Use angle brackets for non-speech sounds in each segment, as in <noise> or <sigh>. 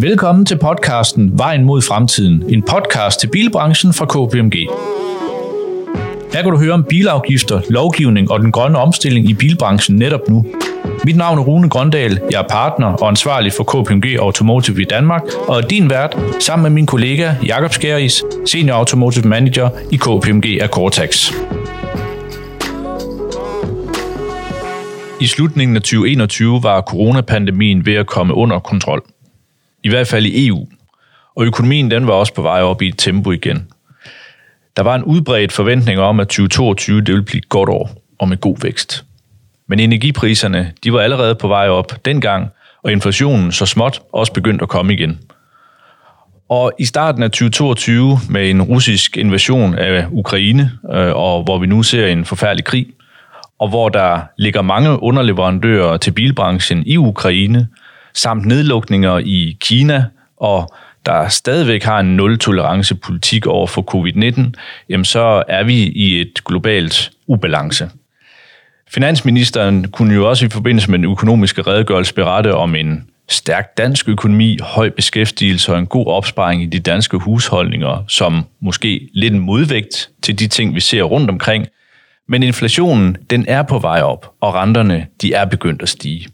Velkommen til podcasten Vejen mod fremtiden, en podcast til bilbranchen fra KPMG. Her kan du høre om bilafgifter, lovgivning og den grønne omstilling i bilbranchen netop nu. Mit navn er Rune Grøndal, jeg er partner og ansvarlig for KPMG Automotive i Danmark, og er din vært sammen med min kollega Jakob Skæris, Senior Automotive Manager i KPMG af Cortex. I slutningen af 2021 var coronapandemien ved at komme under kontrol. I hvert fald i EU. Og økonomien den var også på vej op i et tempo igen. Der var en udbredt forventning om, at 2022 det ville blive et godt år og med god vækst. Men energipriserne de var allerede på vej op dengang, og inflationen så småt også begyndt at komme igen. Og i starten af 2022 med en russisk invasion af Ukraine, øh, og hvor vi nu ser en forfærdelig krig, og hvor der ligger mange underleverandører til bilbranchen i Ukraine, samt nedlukninger i Kina, og der stadigvæk har en nul-tolerance-politik over for covid-19, jamen så er vi i et globalt ubalance. Finansministeren kunne jo også i forbindelse med den økonomiske redegørelse berette om en stærk dansk økonomi, høj beskæftigelse og en god opsparing i de danske husholdninger, som måske lidt en modvægt til de ting, vi ser rundt omkring. Men inflationen, den er på vej op, og renterne, de er begyndt at stige.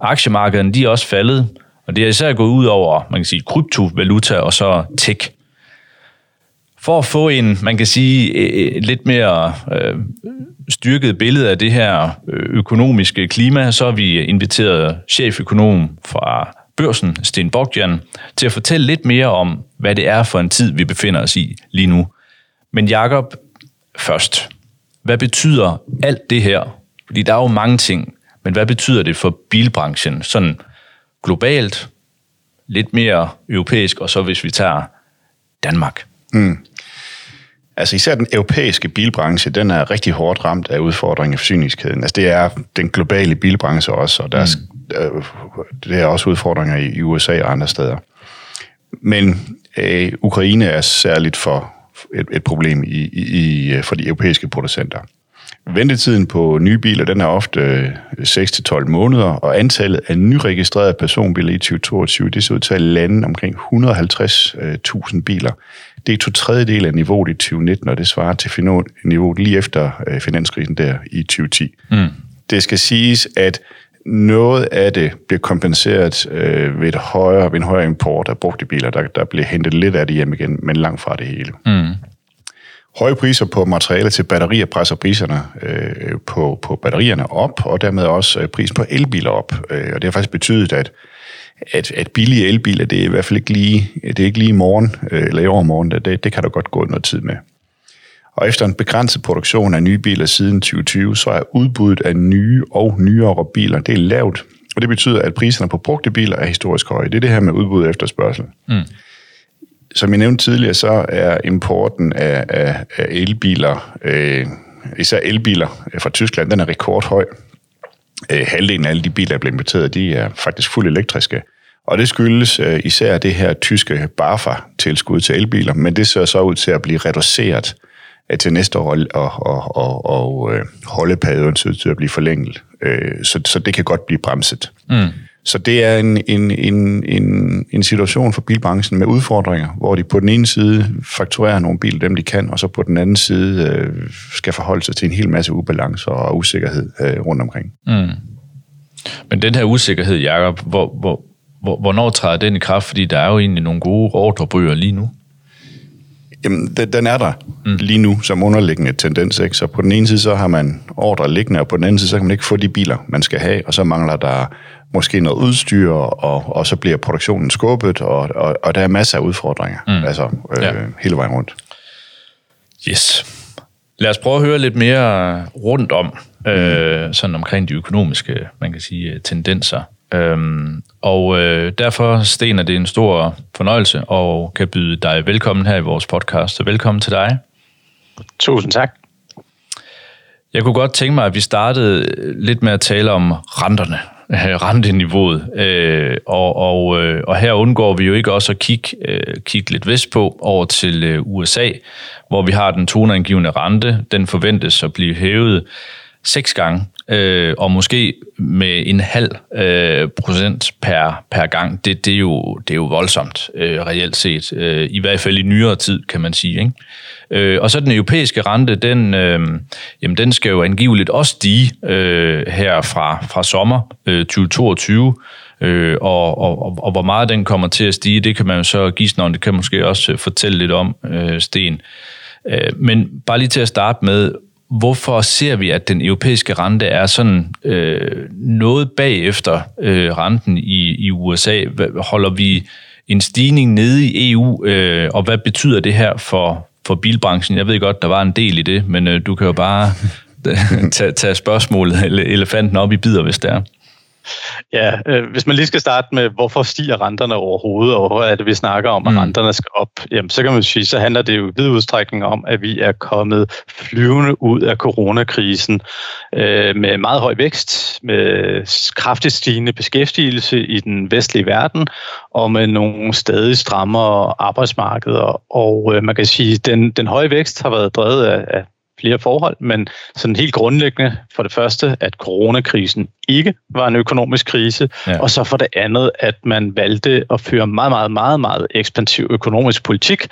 Aktiemarkederne, de er også faldet, og det er især gået ud over, man kan sige, kryptovaluta og så tech. For at få en, man kan sige, e, e, lidt mere øh, styrket billede af det her øh, økonomiske klima, så har vi inviteret cheføkonom fra børsen, Sten Bogdan, til at fortælle lidt mere om, hvad det er for en tid, vi befinder os i lige nu. Men Jakob, først. Hvad betyder alt det her? Fordi der er jo mange ting, men hvad betyder det for bilbranchen? Sådan globalt, lidt mere europæisk, og så hvis vi tager Danmark. Mm. Altså især den europæiske bilbranche, den er rigtig hårdt ramt af udfordringen i forsyningskæden. Altså det er den globale bilbranche også, og der er, mm. det er også udfordringer i USA og andre steder. Men øh, Ukraine er særligt for et, et problem i, i, for de europæiske producenter. Ventetiden på nye biler den er ofte 6-12 øh, måneder, og antallet af nyregistrerede personbiler i 2022, det ser ud til at lande omkring 150.000 biler. Det er to tredjedel af niveauet i 2019, og det svarer til niveauet lige efter øh, finanskrisen der i 2010. Mm. Det skal siges, at noget af det bliver kompenseret øh, ved, et højere, ved en højere import af brugte biler. Der, der bliver hentet lidt af det hjem igen, men langt fra det hele. Mm. Høje priser på materialer til batterier presser priserne øh, på, på batterierne op, og dermed også øh, pris på elbiler op. Øh, og det har faktisk betydet, at, at, at billige elbiler, det er i hvert fald ikke lige, det er ikke lige i morgen, øh, eller i overmorgen, det, det kan der godt gå noget tid med. Og efter en begrænset produktion af nye biler siden 2020, så er udbuddet af nye og nyere biler, det er lavt. Og det betyder, at priserne på brugte biler er historisk høje. Det er det her med udbud og efterspørgsel. Mm som jeg nævnte tidligere, så er importen af, af, af elbiler, øh, især elbiler øh, fra Tyskland, den er rekordhøj. Øh, halvdelen af alle de biler, der bliver importeret, de er faktisk fuldt elektriske. Og det skyldes øh, især det her tyske BAFA-tilskud til elbiler, men det ser så ud til at blive reduceret øh, til næste år, og, og, og, og øh, holdeperioden ser til at blive forlænget. Øh, så, så det kan godt blive bremset. Mm. Så det er en, en, en, en, en situation for bilbranchen med udfordringer, hvor de på den ene side fakturerer nogle biler, dem de kan, og så på den anden side øh, skal forholde sig til en hel masse ubalancer og usikkerhed øh, rundt omkring. Mm. Men den her usikkerhed, Jacob, hvor, hvor, hvor, hvornår træder den i kraft? Fordi der er jo egentlig nogle gode ordrebøger lige nu. Jamen, den er der mm. lige nu som underliggende tendens. Ikke? Så på den ene side, så har man ordre liggende, og på den anden side, så kan man ikke få de biler, man skal have, og så mangler der måske noget udstyr, og, og så bliver produktionen skubbet, og, og, og der er masser af udfordringer, mm. altså øh, ja. hele vejen rundt. Yes. Lad os prøve at høre lidt mere rundt om, øh, sådan omkring de økonomiske, man kan sige, tendenser. Øhm, og øh, derfor, Sten, er det en stor fornøjelse og kan byde dig velkommen her i vores podcast. Så velkommen til dig. Tusind tak. Jeg kunne godt tænke mig, at vi startede lidt med at tale om renterne, <laughs> renteniveauet. Øh, og, og, øh, og her undgår vi jo ikke også at kigge, øh, kigge lidt vest på over til øh, USA, hvor vi har den toneangivende rente. Den forventes at blive hævet seks gange, øh, og måske med en halv øh, procent per, per gang. Det, det, er jo, det er jo voldsomt, øh, reelt set. Øh, I hvert fald i nyere tid, kan man sige. Ikke? Øh, og så den europæiske rente, den, øh, jamen, den skal jo angiveligt også stige øh, her fra, fra sommer øh, 2022. Øh, og, og, og hvor meget den kommer til at stige, det kan man jo så gisne om. Det kan måske også øh, fortælle lidt om, øh, Sten. Øh, men bare lige til at starte med, hvorfor ser vi, at den europæiske rente er sådan øh, noget bagefter øh, renten i, i USA? Holder vi en stigning nede i EU, øh, og hvad betyder det her for, for bilbranchen? Jeg ved godt, der var en del i det, men øh, du kan jo bare <laughs> tage, tage spørgsmålet, eller elefanten op i bidder, hvis det er. Ja, øh, hvis man lige skal starte med, hvorfor stiger renterne overhovedet, og hvor er det, vi snakker om, at mm. renterne skal op, jamen, så kan man sige, så handler det jo i vid udstrækning om, at vi er kommet flyvende ud af coronakrisen øh, med meget høj vækst, med kraftigt stigende beskæftigelse i den vestlige verden, og med nogle stadig strammere arbejdsmarkeder. Og øh, man kan sige, at den, den høje vækst har været drevet af, af flere forhold, men sådan helt grundlæggende for det første, at coronakrisen ikke var en økonomisk krise, ja. og så for det andet, at man valgte at føre meget, meget, meget, meget ekspansiv økonomisk politik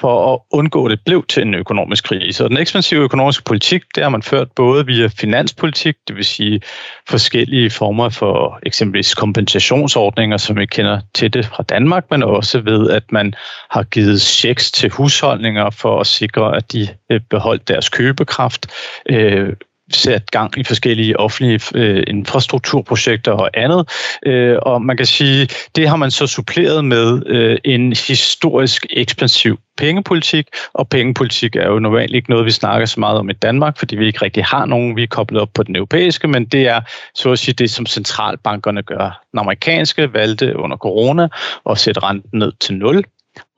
for at undgå, at det blev til en økonomisk krise. Og den ekspansive økonomiske politik, det har man ført både via finanspolitik, det vil sige forskellige former for eksempelvis kompensationsordninger, som vi kender til det fra Danmark, men også ved, at man har givet checks til husholdninger for at sikre, at de øh, beholdt deres købekraft. Øh, sat gang i forskellige offentlige øh, infrastrukturprojekter og andet. Øh, og man kan sige, det har man så suppleret med øh, en historisk ekspansiv pengepolitik, og pengepolitik er jo normalt ikke noget, vi snakker så meget om i Danmark, fordi vi ikke rigtig har nogen, vi er koblet op på den europæiske, men det er så at sige det, som centralbankerne gør. Den amerikanske valgte under corona at sætte renten ned til 0,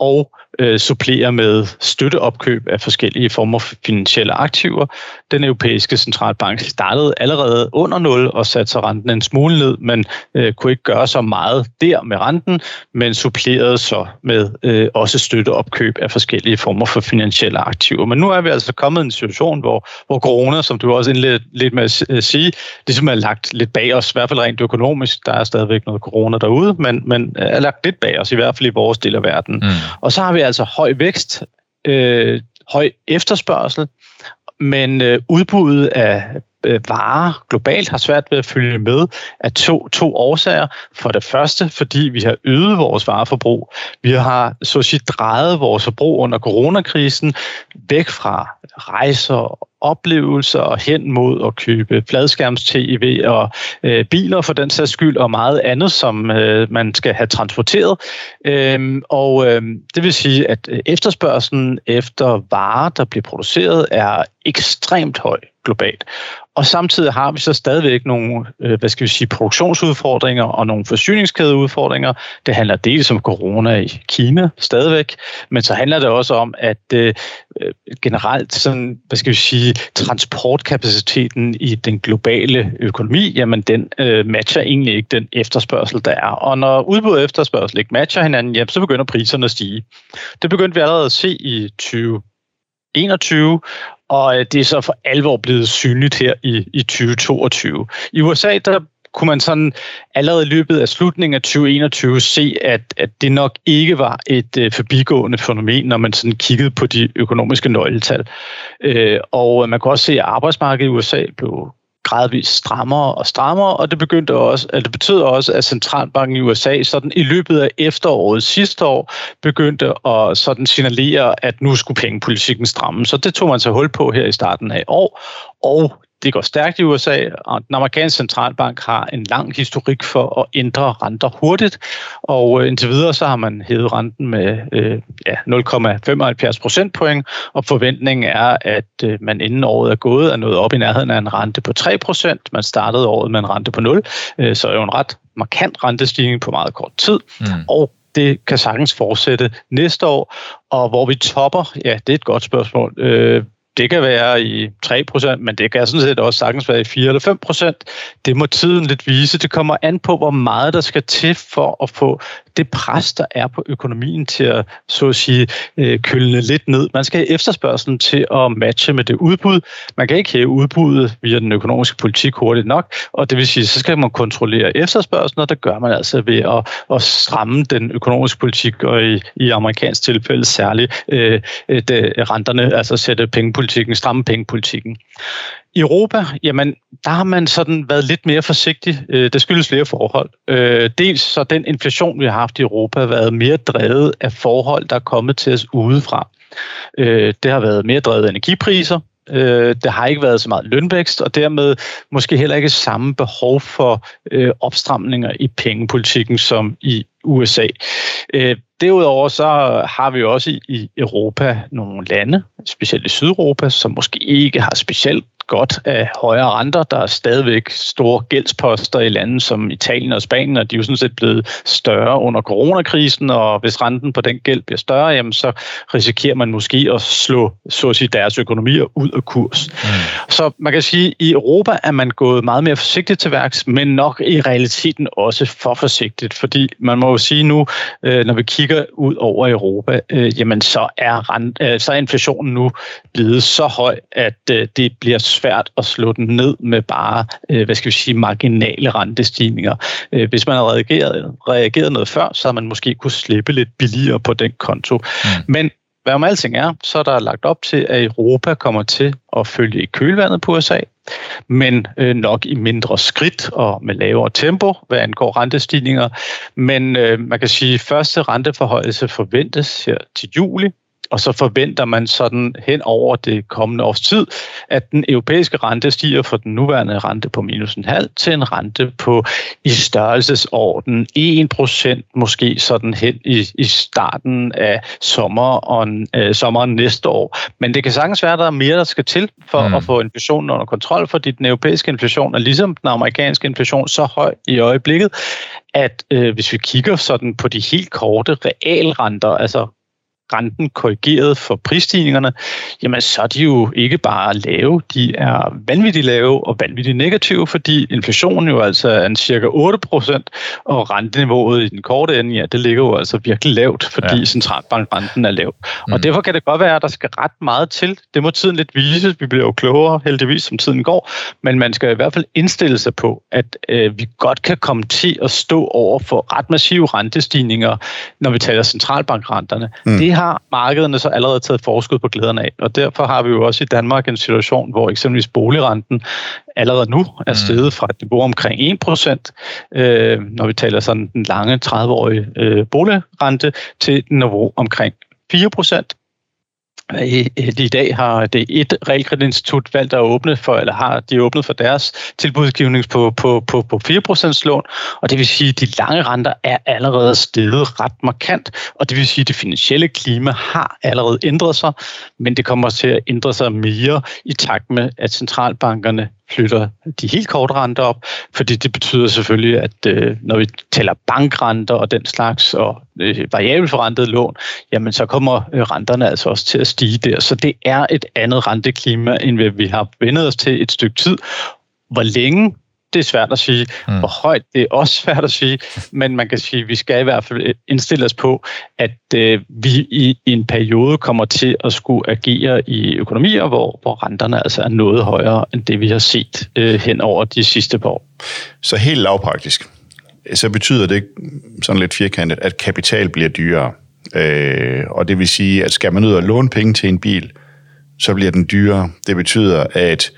og øh, supplere med støtteopkøb af forskellige former for finansielle aktiver. Den europæiske centralbank startede allerede under 0 og satte sig renten en smule ned, men øh, kunne ikke gøre så meget der med renten, men supplerede så med øh, også støtteopkøb af forskellige former for finansielle aktiver. Men nu er vi altså kommet i en situation, hvor, hvor corona, som du også indledte lidt med at sige, ligesom er lagt lidt bag os, i hvert fald rent økonomisk. Der er stadigvæk noget corona derude, men, men er lagt lidt bag os, i hvert fald i vores del af verden. Mm. Og så har vi altså høj vækst, øh, høj efterspørgsel, men øh, udbuddet af øh, varer globalt har svært ved at følge med af to, to årsager. For det første, fordi vi har øget vores vareforbrug. Vi har så at sige drejet vores forbrug under coronakrisen væk fra rejser oplevelser hen mod at købe fladskærms-tv og øh, biler for den sags skyld og meget andet, som øh, man skal have transporteret. Øhm, og øh, det vil sige, at øh, efterspørgselen efter varer, der bliver produceret, er ekstremt høj globalt. Og samtidig har vi så stadigvæk nogle, øh, hvad skal vi sige, produktionsudfordringer og nogle forsyningskædeudfordringer. Det handler dels om corona i Kina stadigvæk, men så handler det også om, at øh, øh generelt sådan, hvad skal vi sige, transportkapaciteten i den globale økonomi, jamen den øh, matcher egentlig ikke den efterspørgsel, der er. Og når udbud og efterspørgsel ikke matcher hinanden, jamen, så begynder priserne at stige. Det begyndte vi allerede at se i 2021, og øh, det er så for alvor blevet synligt her i, i 2022. I USA, der kunne man sådan allerede i løbet af slutningen af 2021 se, at, at det nok ikke var et øh, forbigående fænomen, når man sådan kiggede på de økonomiske nøgletal. Øh, og man kunne også se, at arbejdsmarkedet i USA blev gradvist strammere og strammere, og det begyndte også, at det betød også, at centralbanken i USA sådan i løbet af efteråret sidste år begyndte at sådan signalere, at nu skulle pengepolitikken stramme. Så det tog man så hul på her i starten af år, og det går stærkt i USA, og den amerikanske centralbank har en lang historik for at ændre renter hurtigt, og øh, indtil videre så har man hævet renten med øh, ja, 0,75 procentpoint, og forventningen er, at øh, man inden året er gået er nået op i nærheden af en rente på 3 procent. Man startede året med en rente på 0, øh, så er jo en ret markant rentestigning på meget kort tid, mm. og det kan sagtens fortsætte næste år, og hvor vi topper, ja, det er et godt spørgsmål. Øh, det kan være i 3%, men det kan sådan set også sagtens være i 4 eller 5%. Det må tiden lidt vise. Det kommer an på, hvor meget der skal til for at få det pres, der er på økonomien til at, så at sige, øh, kølne lidt ned. Man skal have efterspørgselen til at matche med det udbud. Man kan ikke hæve udbuddet via den økonomiske politik hurtigt nok, og det vil sige, så skal man kontrollere efterspørgselen, og det gør man altså ved at, at stramme den økonomiske politik, og i, i amerikansk tilfælde særligt øh, øh det, renterne, altså sætte penge pengepolitikken, stramme pengepolitikken. I Europa, jamen, der har man sådan været lidt mere forsigtig. Øh, det skyldes flere forhold. Øh, dels så den inflation, vi har haft i Europa, har været mere drevet af forhold, der er kommet til os udefra. Øh, det har været mere drevet af energipriser, Øh, der har ikke været så meget lønvækst, og dermed måske heller ikke samme behov for øh, opstramninger i pengepolitikken som i USA. Øh, derudover så har vi også i, i Europa nogle lande, specielt i Sydeuropa, som måske ikke har specielt godt af højere renter. Der er stadigvæk store gældsposter i lande som Italien og Spanien, og de er jo sådan set blevet større under coronakrisen, og hvis renten på den gæld bliver større, jamen så risikerer man måske at slå så at sige, deres økonomier ud af kurs. Mm. Så man kan sige, at i Europa er man gået meget mere forsigtigt til værks, men nok i realiteten også for forsigtigt, fordi man må jo sige nu, øh, når vi kigger ud over Europa, øh, jamen så er, rent, øh, så er inflationen nu blevet så høj, at det bliver svært at slå den ned med bare, øh, hvad skal vi sige, marginale rentestigninger. Øh, hvis man har reageret, reageret noget før, så har man måske kunne slippe lidt billigere på den konto. Mm. Men hvad om alting er, så er der lagt op til, at Europa kommer til at følge i kølvandet på USA, men øh, nok i mindre skridt og med lavere tempo, hvad angår rentestigninger. Men øh, man kan sige, at første renteforhøjelse forventes her til juli, og så forventer man sådan hen over det kommende års tid, at den europæiske rente stiger fra den nuværende rente på minus en halv til en rente på i størrelsesorden 1% måske sådan hen i, i starten af sommer og, øh, sommeren næste år. Men det kan sagtens være, at der er mere, der skal til for mm. at få inflationen under kontrol, fordi den europæiske inflation er ligesom den amerikanske inflation så høj i øjeblikket, at øh, hvis vi kigger sådan på de helt korte realrenter, altså renten korrigeret for prisstigningerne, jamen så er de jo ikke bare lave, de er vanvittigt lave og vanvittigt negative, fordi inflationen jo altså er en cirka 8%, og renteniveauet i den korte ende, ja, det ligger jo altså virkelig lavt, fordi ja. centralbankrenten er lav. Mm. Og derfor kan det godt være, at der skal ret meget til. Det må tiden lidt vise. Vi bliver jo klogere heldigvis, som tiden går, men man skal i hvert fald indstille sig på, at øh, vi godt kan komme til at stå over for ret massive rentestigninger, når vi taler centralbankrenterne. Mm. Det har har markederne så allerede taget forskud på glæderne af. Og derfor har vi jo også i Danmark en situation, hvor eksempelvis boligrenten allerede nu er mm. steget fra et niveau omkring 1%, øh, når vi taler sådan den lange 30-årige øh, boligrente, til et niveau omkring 4%. I, I dag har det et realkreditinstitut valgt at åbne for, eller har de åbnet for deres tilbudsgivning på, på, på, på 4% lån, og det vil sige, at de lange renter er allerede steget ret markant, og det vil sige, at det finansielle klima har allerede ændret sig, men det kommer til at ændre sig mere i takt med, at centralbankerne flytter de helt korte renter op, fordi det betyder selvfølgelig, at øh, når vi tæller bankrenter og den slags, og øh, variabelforrentede lån, jamen så kommer øh, renterne altså også til at stige der. Så det er et andet renteklima, end vi har vendet os til et stykke tid. Hvor længe det er svært at sige. Mm. Hvor højt, det er også <laughs> svært at sige. Men man kan sige, at vi skal i hvert fald indstille os på, at øh, vi i, i en periode kommer til at skulle agere i økonomier, hvor, hvor renterne altså er noget højere end det, vi har set øh, hen over de sidste par år. Så helt lavpraktisk, så betyder det sådan lidt firkantet, at kapital bliver dyrere. Øh, og det vil sige, at skal man ud og låne penge til en bil, så bliver den dyrere. Det betyder, at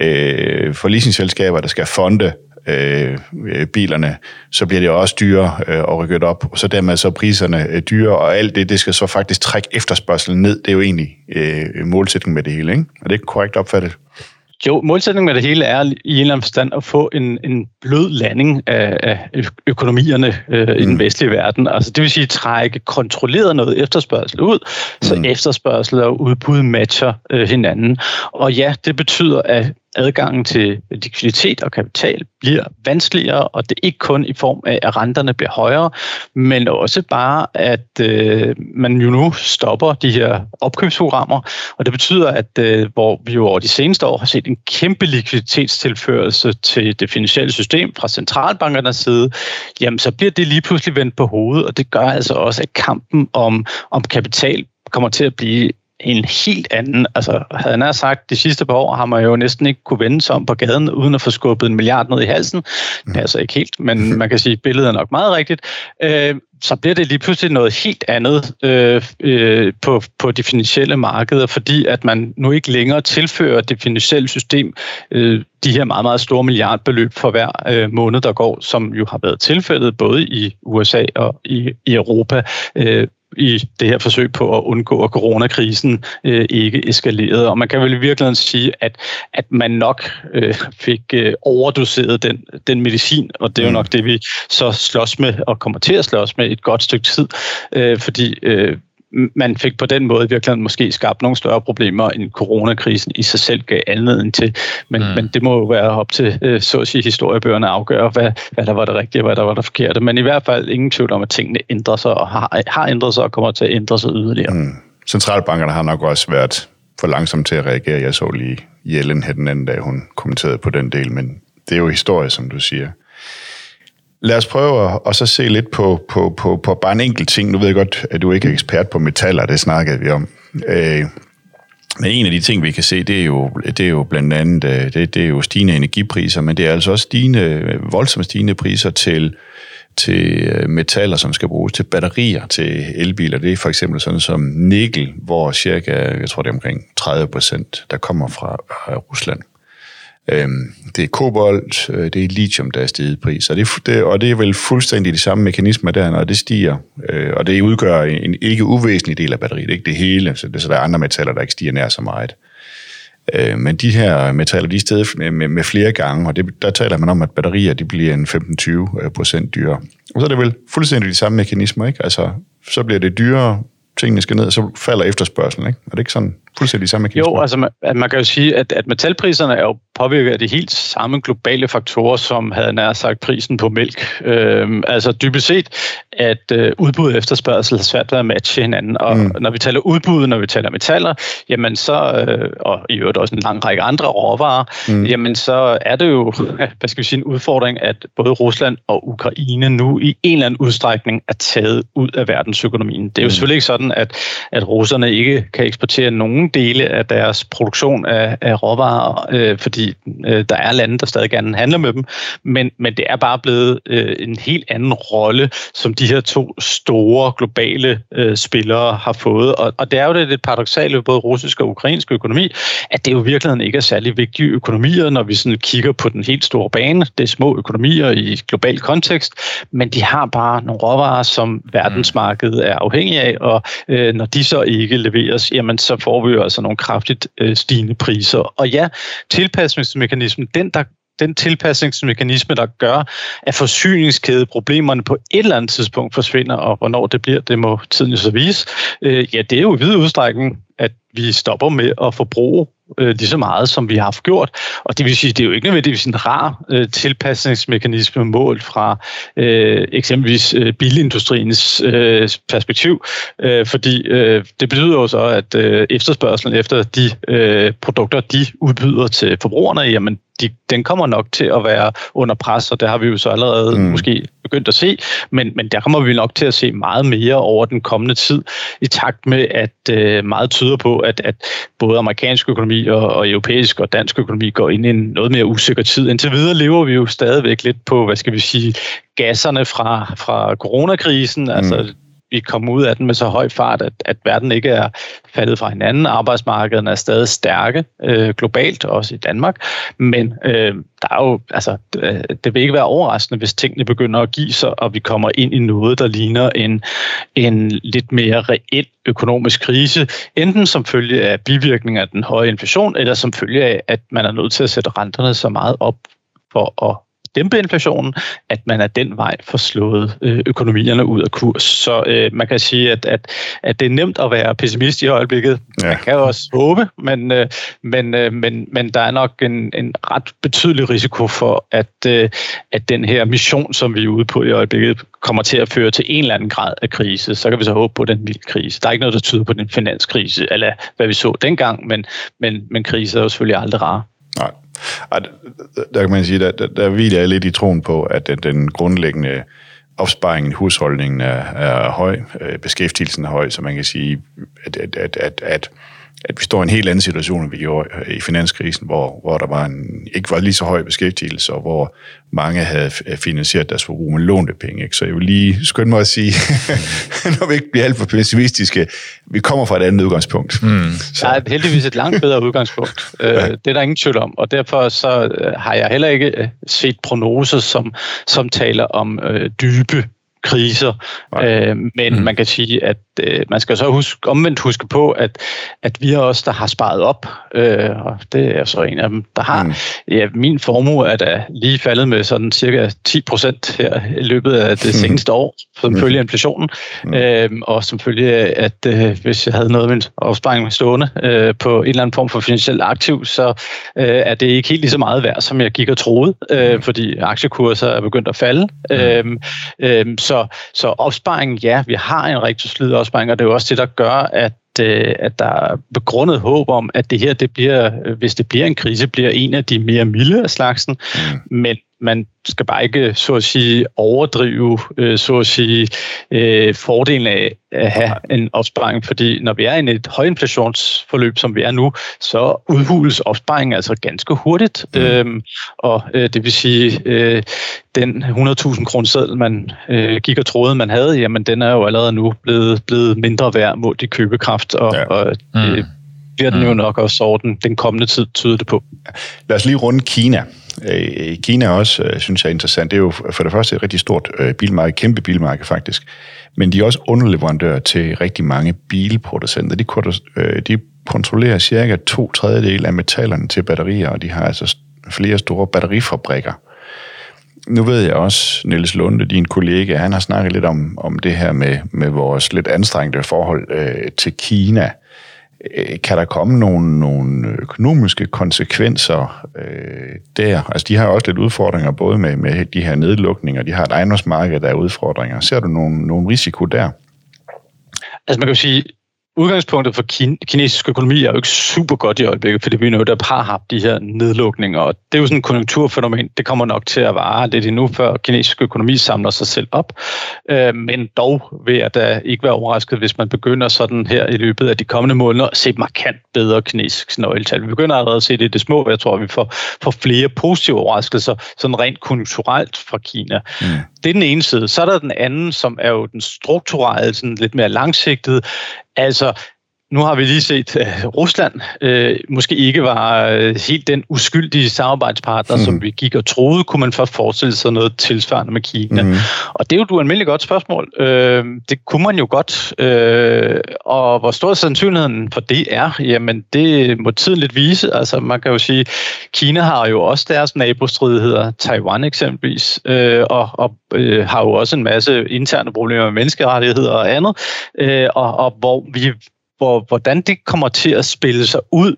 øh, for leasingselskaber, der skal fonde øh, bilerne, så bliver det også dyrere øh, at rykke det op, og så dermed så priserne øh, dyrere, og alt det, det skal så faktisk trække efterspørgselen ned. Det er jo egentlig øh, målsætningen med det hele, ikke? Er det korrekt opfattet? Jo, målsætningen med det hele er i en eller anden forstand at få en, en blød landing af, af økonomierne øh, mm. i den mm. vestlige verden. Altså det vil sige trække kontrolleret noget efterspørgsel ud, så mm. efterspørgsel og udbud matcher øh, hinanden. Og ja, det betyder, at adgangen til likviditet og kapital bliver vanskeligere, og det er ikke kun i form af, at renterne bliver højere, men også bare, at øh, man jo nu stopper de her opkøbsprogrammer, og det betyder, at øh, hvor vi jo over de seneste år har set en kæmpe likviditetstilførelse til det finansielle system fra centralbankernes side, jamen så bliver det lige pludselig vendt på hovedet, og det gør altså også, at kampen om, om kapital kommer til at blive en helt anden. Altså, havde han sagt, de sidste par år har man jo næsten ikke kunne vende sig om på gaden, uden at få skubbet en milliard ned i halsen. Det er altså ikke helt, men man kan sige, at billedet er nok meget rigtigt. Øh, så bliver det lige pludselig noget helt andet øh, øh, på, på de finansielle markeder, fordi at man nu ikke længere tilfører det finansielle system øh, de her meget, meget store milliardbeløb for hver øh, måned, der går, som jo har været tilfældet både i USA og i, i Europa øh, i det her forsøg på at undgå, at coronakrisen øh, ikke eskalerede. Og man kan vel i virkeligheden sige, at, at man nok øh, fik øh, overdoseret den, den medicin, og det er jo mm. nok det, vi så slås med og kommer til at slås med et godt stykke tid, øh, fordi øh, man fik på den måde i virkeligheden måske skabt nogle større problemer, end coronakrisen i sig selv gav anledning til. Men, mm. men det må jo være op til, øh, så at sige, historiebøgerne at afgøre, hvad, hvad der var det rigtige og hvad der var det forkerte. Men i hvert fald ingen tvivl om, at tingene ændrer sig og har, har ændret sig og kommer til at ændre sig yderligere. Mm. Centralbankerne har nok også været for langsomt til at reagere. Jeg så lige Jellen her den anden dag, hun kommenterede på den del, men det er jo historie, som du siger. Lad os prøve at og så se lidt på, på, på, på bare en enkelt ting. Nu ved jeg godt, at du ikke er ekspert på metaller, det snakkede vi om. Øh, men en af de ting, vi kan se, det er jo, det er jo blandt andet øh, det, det er jo stigende energipriser, men det er altså også stigende, voldsomt stigende priser til, til øh, metaller, som skal bruges til batterier til elbiler. Det er for eksempel sådan som nikkel, hvor cirka, jeg tror det er omkring 30 procent, der kommer fra øh, Rusland. Øhm, det er kobolt, øh, det er lithium, der er steget i pris, og det, det, og det er vel fuldstændig de samme mekanismer der, når det stiger, øh, og det udgør en ikke uvæsentlig del af batteriet, ikke det hele, så, det, så der er andre metaller, der ikke stiger nær så meget. Øh, men de her metaller, de er steget med, med, med flere gange, og det, der taler man om, at batterier de bliver en 15-20 procent dyrere. Og så er det vel fuldstændig de samme mekanismer, ikke? Altså, så bliver det dyrere, tingene skal ned, så falder efterspørgselen, ikke? Er det ikke sådan fuldstændig samme? Jo, altså man, man kan jo sige, at, at metalpriserne er jo påvirket af de helt samme globale faktorer, som havde nær sagt prisen på mælk. Øhm, altså dybest set, at øh, udbud og efterspørgsel har svært ved at matche hinanden. Og mm. når vi taler udbud, når vi taler metaller, jamen så, øh, og i øvrigt også en lang række andre råvarer, mm. jamen så er det jo, <laughs> hvad skal vi sige, en udfordring, at både Rusland og Ukraine nu i en eller anden udstrækning er taget ud af verdensøkonomien. Det er jo mm. selvfølgelig ikke sådan, at, at russerne ikke kan eksportere nogen dele af deres produktion af, af råvarer, øh, fordi øh, der er lande, der stadig gerne handler med dem, men, men det er bare blevet øh, en helt anden rolle, som de her to store globale øh, spillere har fået. Og, og det er jo det lidt paradoxale ved både russisk og ukrainsk økonomi, at det jo virkelig ikke er særlig vigtige økonomier, når vi sådan kigger på den helt store bane. Det er små økonomier i global kontekst, men de har bare nogle råvarer, som verdensmarkedet er afhængig af, og øh, når de så ikke leveres, jamen så får vi jo altså nogle kraftigt øh, stigende priser. Og ja, tilpasningsmekanismen, den der den tilpasningsmekanisme, der gør, at forsyningskædeproblemerne på et eller andet tidspunkt forsvinder, og hvornår det bliver, det må tiden jo så vise. Øh, ja, det er jo i vid udstrækning, at vi stopper med at forbruge øh, lige så meget, som vi har gjort. Og det vil sige, det er jo ikke nødvendigvis en rar øh, tilpasningsmekanisme målt fra øh, eksempelvis øh, bilindustriens øh, perspektiv, øh, fordi øh, det betyder jo så, at øh, efterspørgselen efter de øh, produkter, de udbyder til forbrugerne, jamen de, den kommer nok til at være under pres, og det har vi jo så allerede mm. måske begyndt at se, men, men der kommer vi nok til at se meget mere over den kommende tid, i takt med, at øh, meget tyder på, at, at både amerikansk økonomi og, og europæisk og dansk økonomi går ind i en noget mere usikker tid. Indtil videre lever vi jo stadigvæk lidt på, hvad skal vi sige, gasserne fra, fra coronakrisen, mm. altså vi kommer ud af den med så høj fart, at, at verden ikke er faldet fra hinanden. Arbejdsmarkederne er stadig stærke øh, globalt, også i Danmark. Men øh, der er jo, altså, det, det vil ikke være overraskende, hvis tingene begynder at give sig, og vi kommer ind i noget, der ligner en, en lidt mere reel økonomisk krise, enten som følge af bivirkninger af den høje inflation, eller som følge af, at man er nødt til at sætte renterne så meget op for at dæmpe inflationen, at man er den vej får slået øh, økonomierne ud af kurs. Så øh, man kan sige, at, at, at det er nemt at være pessimist i øjeblikket. Ja. Man kan jo også håbe, men, øh, men, øh, men, men der er nok en, en ret betydelig risiko for, at, øh, at den her mission, som vi er ude på i øjeblikket, kommer til at føre til en eller anden grad af krise. Så kan vi så håbe på den vilde krise. Der er ikke noget, der tyder på den finanskrise, eller hvad vi så dengang, men, men, men krise er jo selvfølgelig aldrig rare. Nej. Der kan man sige, der, der, der hviler jeg lidt i troen på, at den, den grundlæggende opsparingen i husholdningen er, er høj, øh, beskæftigelsen er høj, så man kan sige, at, at, at, at, at at vi står i en helt anden situation, end vi gjorde øh, i finanskrisen, hvor, hvor der var en, ikke var lige så høj beskæftigelse, og hvor mange havde finansieret deres forbrug med lånte penge. Ikke? Så jeg vil lige skynde mig at sige, <laughs> når vi ikke bliver alt for pessimistiske, vi kommer fra et andet udgangspunkt. Mm. Så. Der er heldigvis et langt bedre udgangspunkt. <laughs> Øh, ja. Det er der ingen tvivl om, og derfor så øh, har jeg heller ikke set prognoser, som, som taler om øh, dybe kriser. Øh, men mm. man kan sige, at øh, man skal så huske, omvendt huske på, at, at vi er os, der har sparet op, øh, og det er så en af dem, der har. Mm. Ja, min formue er da lige faldet med sådan cirka 10 procent her i løbet af det mm. seneste år, som mm. følge af inflationen, mm. øh, og som følge af, at øh, hvis jeg havde noget min opsparing stående øh, på en eller anden form for finansielt aktiv, så øh, er det ikke helt lige så meget værd, som jeg gik og troede, øh, mm. fordi aktiekurser er begyndt at falde. Mm. Øh, øh, så, så opsparing, ja, vi har en rigtig solid opsparing, og det er jo også det, der gør, at øh, at der er begrundet håb om, at det her, det bliver, hvis det bliver en krise, bliver en af de mere milde af slagsen. Mm. Men man skal bare ikke, så at sige, overdrive, øh, så at sige, øh, fordelen af at have en opsparing, fordi når vi er i et højinflationsforløb, som vi er nu, så udhules opsparingen altså ganske hurtigt, mm. øhm, og øh, det vil sige, øh, den 100.000 kroner seddel, man øh, gik og troede, man havde, jamen den er jo allerede nu blevet, blevet mindre værd mod de købekraft, og, ja. og øh, mm. bliver den jo nok også orden den kommende tid, tyder det på. Lad os lige runde Kina. Øh, i Kina også, øh, synes jeg er interessant. Det er jo for det første et rigtig stort øh, bilmarked, kæmpe bilmarked faktisk. Men de er også underleverandører til rigtig mange bilproducenter. De, de kontrollerer cirka to tredjedel af metallerne til batterier, og de har altså flere store batterifabrikker. Nu ved jeg også, Niels Lunde, din kollega, han har snakket lidt om, om det her med, med vores lidt anstrengte forhold øh, til Kina. Øh, Øh, kan der komme nogle, nogle økonomiske konsekvenser øh, der? Altså, de har også lidt udfordringer, både med, med de her nedlukninger, de har et ejendomsmarked, der er udfordringer. Ser du nogle, nogle risiko der? Altså, man kan jo sige, udgangspunktet for kin- kinesisk økonomi er jo ikke super godt i øjeblikket, fordi vi nu der har haft de her nedlukninger, og det er jo sådan et konjunkturfænomen, det kommer nok til at vare lidt endnu, før kinesisk økonomi samler sig selv op. Øh, men dog vil jeg da ikke være overrasket, hvis man begynder sådan her i løbet af de kommende måneder at se markant bedre kinesisk nøgletal. Vi begynder allerede at se det i det små, jeg tror, vi får, får flere positive overraskelser, sådan rent konjunkturelt fra Kina. Mm. Det er den ene side. Så er der den anden, som er jo den strukturelle, sådan lidt mere langsigtede, Altså, nu har vi lige set, at Rusland øh, måske ikke var øh, helt den uskyldige samarbejdspartner, mm. som vi gik og troede, kunne man først forestille sig noget tilsvarende med Kina. Mm. Og det er jo et ualmindeligt godt spørgsmål. Øh, det kunne man jo godt. Øh, og hvor stor sandsynligheden for det er, jamen det må tiden lidt vise. Altså man kan jo sige, Kina har jo også deres nabostridigheder, Taiwan eksempelvis, øh, og, og øh, har jo også en masse interne problemer med menneskerettigheder og andet, øh, og, og hvor vi hvor, hvordan det kommer til at spille sig ud,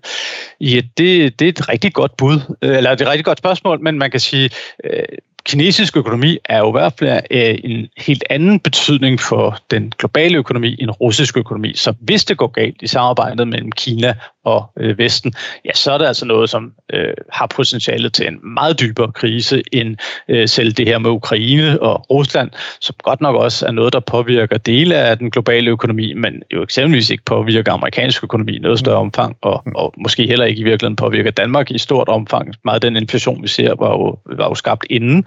ja, det, det er et rigtig godt bud, øh, eller det er et rigtig godt spørgsmål, men man kan sige, øh, kinesisk økonomi er jo i hvert fald øh, en helt anden betydning for den globale økonomi end russisk økonomi. Så hvis det går galt i samarbejdet mellem Kina og øh, Vesten, ja, så er det altså noget, som øh, har potentiale til en meget dybere krise end øh, selv det her med Ukraine og Rusland, som godt nok også er noget, der påvirker dele af den globale økonomi, men jo eksempelvis ikke påvirker amerikansk økonomi i noget større omfang, og, og måske heller ikke i virkeligheden påvirker Danmark i stort omfang. Meget den inflation, vi ser, var jo, var jo skabt inden.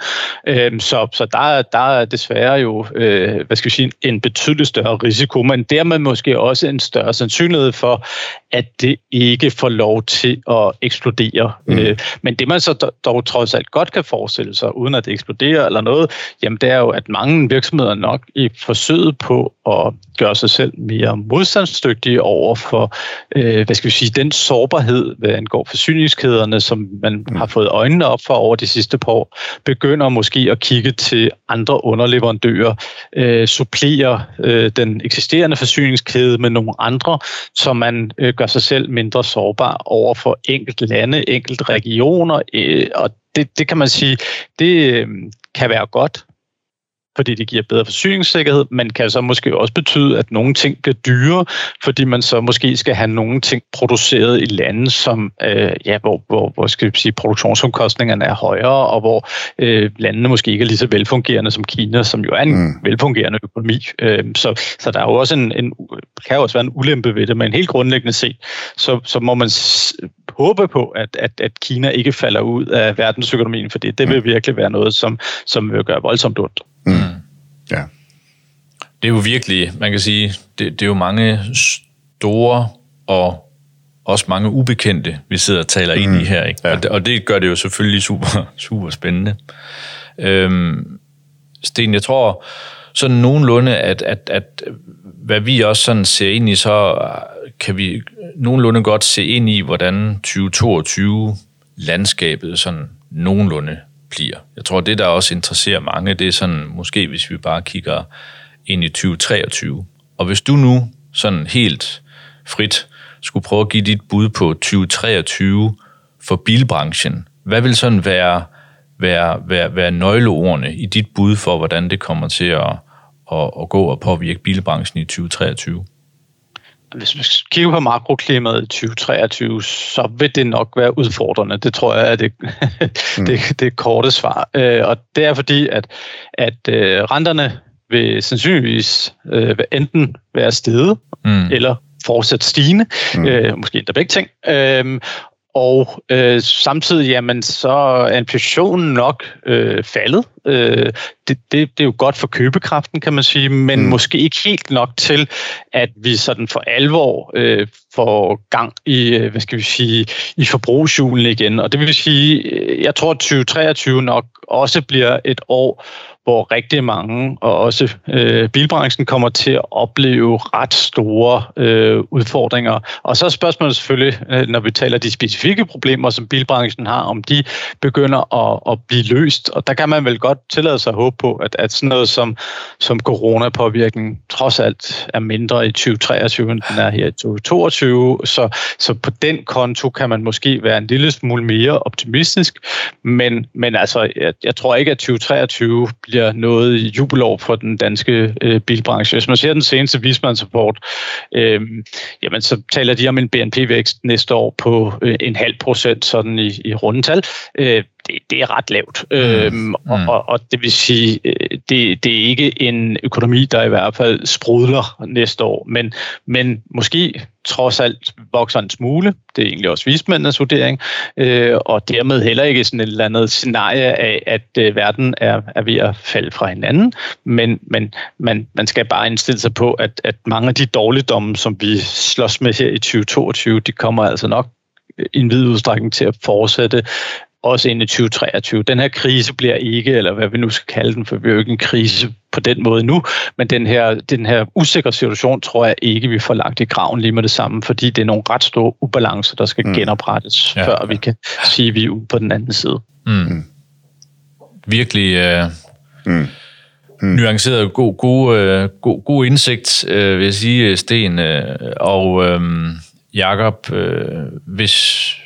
Øh, så så der, der er desværre jo øh, hvad skal vi sige, en betydelig større risiko, men dermed måske også en større sandsynlighed for, at det ikke får lov til at eksplodere. Mm. Øh, men det man så dog trods alt godt kan forestille sig, uden at det eksploderer eller noget, jamen det er jo, at mange virksomheder nok i forsøget på at gøre sig selv mere modstandsdygtige over for, øh, hvad skal vi sige, den sårbarhed, hvad angår forsyningskæderne, som man mm. har fået øjnene op for over de sidste par år, begynder måske at kigge til andre underleverandører, øh, supplere øh, den eksisterende forsyningskæde med nogle andre, så man øh, gør sig selv mindre sårbar over for enkelt lande, enkelt regioner, øh, og det, det kan man sige, det øh, kan være godt fordi det giver bedre forsyningssikkerhed, men kan så måske også betyde, at nogle ting bliver dyre, fordi man så måske skal have nogle ting produceret i lande, som, øh, ja, hvor, hvor, hvor skal vi sige, produktionsomkostningerne er højere, og hvor øh, landene måske ikke er lige så velfungerende som Kina, som jo er en mm. velfungerende økonomi. Øh, så, så der er jo også en, en, kan jo også være en ulempe ved det, men helt grundlæggende set, så, så må man håbe på, at, at, at Kina ikke falder ud af verdensøkonomien, fordi det vil mm. virkelig være noget, som, som vil gøre voldsomt ondt. Mm. Ja. Det er jo virkelig, man kan sige, det, det er jo mange store og også mange ubekendte, vi sidder og taler mm. ind i mm. her. Ikke? Ja. Og, det, og det gør det jo selvfølgelig super, <laughs> super spændende. Øhm, Sten, jeg tror sådan nogenlunde, at, at, at hvad vi også sådan ser ind i, så kan vi nogenlunde godt se ind i, hvordan 2022 landskabet sådan nogenlunde bliver. Jeg tror, det, der også interesserer mange, det er sådan, måske hvis vi bare kigger ind i 2023. Og hvis du nu sådan helt frit skulle prøve at give dit bud på 2023 for bilbranchen, hvad vil sådan være, være, være, være nøgleordene i dit bud for, hvordan det kommer til at, at, at gå og påvirke bilbranchen i 2023? Hvis vi kigger på makroklimaet i 2023, så vil det nok være udfordrende. Det tror jeg er det, <laughs> mm. det, det korte svar. Øh, og det er fordi, at, at øh, renterne vil sandsynligvis øh, enten være steget, mm. eller fortsat stigende, mm. øh, måske endda begge ting. Øh, og øh, samtidig jamen, så er inflationen nok øh, faldet. Øh, det, det, det er jo godt for købekraften, kan man sige, men mm. måske ikke helt nok til, at vi sådan for alvor øh, får gang i, øh, hvad skal vi sige, i forbrugsjulen igen. Og det vil sige, øh, jeg tror, at 2023 nok også bliver et år, hvor rigtig mange, og også øh, bilbranchen, kommer til at opleve ret store øh, udfordringer. Og så er spørgsmålet selvfølgelig, øh, når vi taler de specifikke problemer, som bilbranchen har, om de begynder at, at blive løst. Og der kan man vel godt tillade sig at håbe på, at, at sådan noget som, som coronapåvirkning trods alt er mindre i 2023, end den er her i 2022. Så, så på den konto kan man måske være en lille smule mere optimistisk. Men, men altså, jeg, jeg tror ikke, at 2023 bliver noget jubelår for den danske øh, bilbranche. Hvis man ser den seneste vismandsrapport, øh, jamen så taler de om en BNP-vækst næste år på øh, en halv procent sådan i, i rundetal. Øh, det, det er ret lavt. Mm. Øhm, mm. og, og det vil sige, øh, det, det er ikke en økonomi, der i hvert fald sprudler næste år, men, men måske trods alt vokser en smule. Det er egentlig også vismændenes vurdering, øh, og dermed heller ikke sådan et eller andet scenarie af, at øh, verden er, er ved at falde fra hinanden, men, men man, man skal bare indstille sig på, at, at mange af de dårligdomme, som vi slås med her i 2022, de kommer altså nok i en vid udstrækning til at fortsætte også ind i 2023. Den her krise bliver ikke, eller hvad vi nu skal kalde den, for vi er jo ikke en krise på den måde nu, men den her, den her usikre situation tror jeg ikke, vi får lagt i graven lige med det samme, fordi det er nogle ret store ubalancer, der skal mm. genoprettes, ja. før vi kan sige, at vi er ude på den anden side. Mm. mm. Virkelig uh, mm. Mm. nuanceret, god, god, uh, god, god indsigt, uh, vil jeg sige, Sten. Uh, og um, Jakob, uh, hvis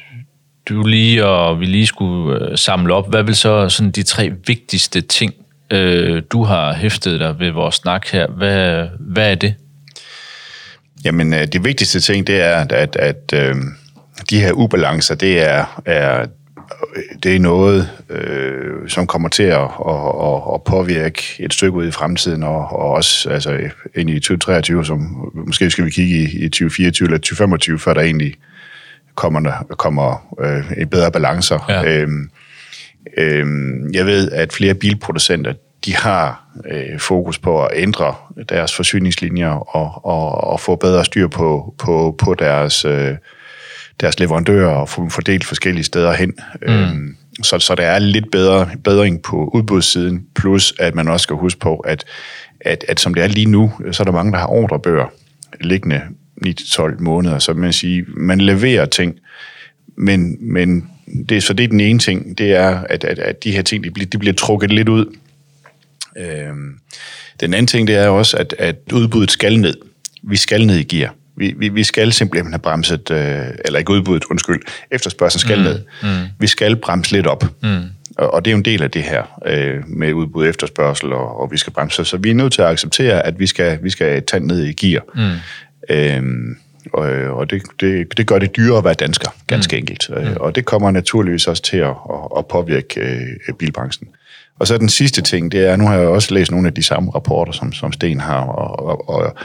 du lige og vi lige skulle øh, samle op, hvad vil så sådan de tre vigtigste ting, øh, du har hæftet dig ved vores snak her, hvad, hvad er det? Jamen, øh, det vigtigste ting, det er, at, at, øh, de her ubalancer, det er, er, det er noget, øh, som kommer til at, at, at påvirke et stykke ud i fremtiden, og, og også altså, ind i 2023, som måske skal vi kigge i, i 2024 eller 2025, før der egentlig kommer, der, kommer øh, en bedre balancer. Ja. Øhm, øhm, jeg ved, at flere bilproducenter de har øh, fokus på at ændre deres forsyningslinjer og, og, og få bedre styr på, på, på deres, øh, deres leverandører og få dem fordelt forskellige steder hen. Mm. Øhm, så, så der er lidt bedre bedring på udbudssiden, plus at man også skal huske på, at, at, at som det er lige nu, så er der mange, der har ordrebøger liggende 9-12 måneder, så man siger, man leverer ting, men, men det, så det er den ene ting, det er, at, at, at de her ting, de bliver, de bliver trukket lidt ud. Øhm, den anden ting, det er også, at, at udbuddet skal ned. Vi skal ned i gear. Vi, vi, vi skal simpelthen have bremset, øh, eller ikke udbuddet, undskyld, efterspørgselen skal mm, ned. Mm. Vi skal bremse lidt op. Mm. Og, og det er jo en del af det her øh, med udbud efterspørgsel, og, og vi skal bremse. Så vi er nødt til at acceptere, at vi skal, vi skal tage ned i gear. Mm. Øhm, og, og det, det, det gør det dyrere at være dansker, ganske mm. enkelt. Mm. Og det kommer naturligvis også til at, at påvirke øh, bilbranchen. Og så den sidste ting, det er, nu har jeg også læst nogle af de samme rapporter, som, som Sten har, og, og, og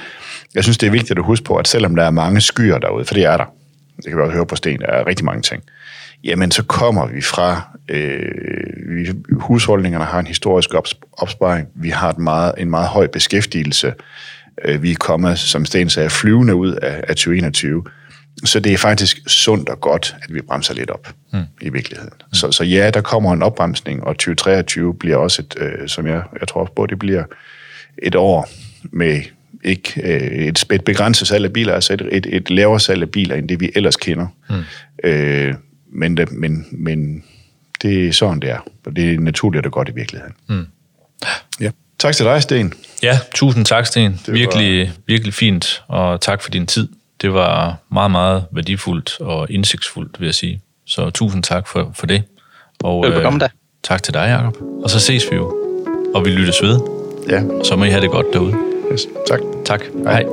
jeg synes, det er vigtigt at huske på, at selvom der er mange skyer derude, for det er der, det kan vi også høre på Sten, der er rigtig mange ting, jamen så kommer vi fra, øh, vi, husholdningerne har en historisk opsparing, vi har et meget, en meget høj beskæftigelse, øh, vi er kommet, som Sten sagde, flyvende ud af, af 2021, så det er faktisk sundt og godt, at vi bremser lidt op mm. i virkeligheden. Mm. Så, så ja, der kommer en opbremsning, og 2023 bliver også et, øh, som jeg, jeg tror også på, det bliver et år med ikke øh, et, et begrænset salg af biler, altså et, et, et lavere salg af biler, end det vi ellers kender. Mm. Øh, men, det, men, men det er sådan, det er. Og det er naturligt, at det godt i virkeligheden. Mm. Ja. Tak til dig, Sten. Ja, tusind tak, Sten. Det virkelig, var... virkelig fint, og tak for din tid. Det var meget, meget værdifuldt og indsigtsfuldt, vil jeg sige. Så tusind tak for, for det. Og, Velbekomme da. Øh, tak til dig, Jacob. Og så ses vi jo. Og vi lyttes ved. Ja. Og så må I have det godt derude. Yes. Tak. Tak. Hej. Hej.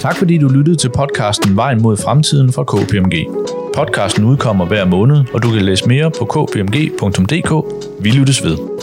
Tak fordi du lyttede til podcasten Vejen mod fremtiden fra KPMG. Podcasten udkommer hver måned, og du kan læse mere på kpmg.dk. Vi lyttes ved.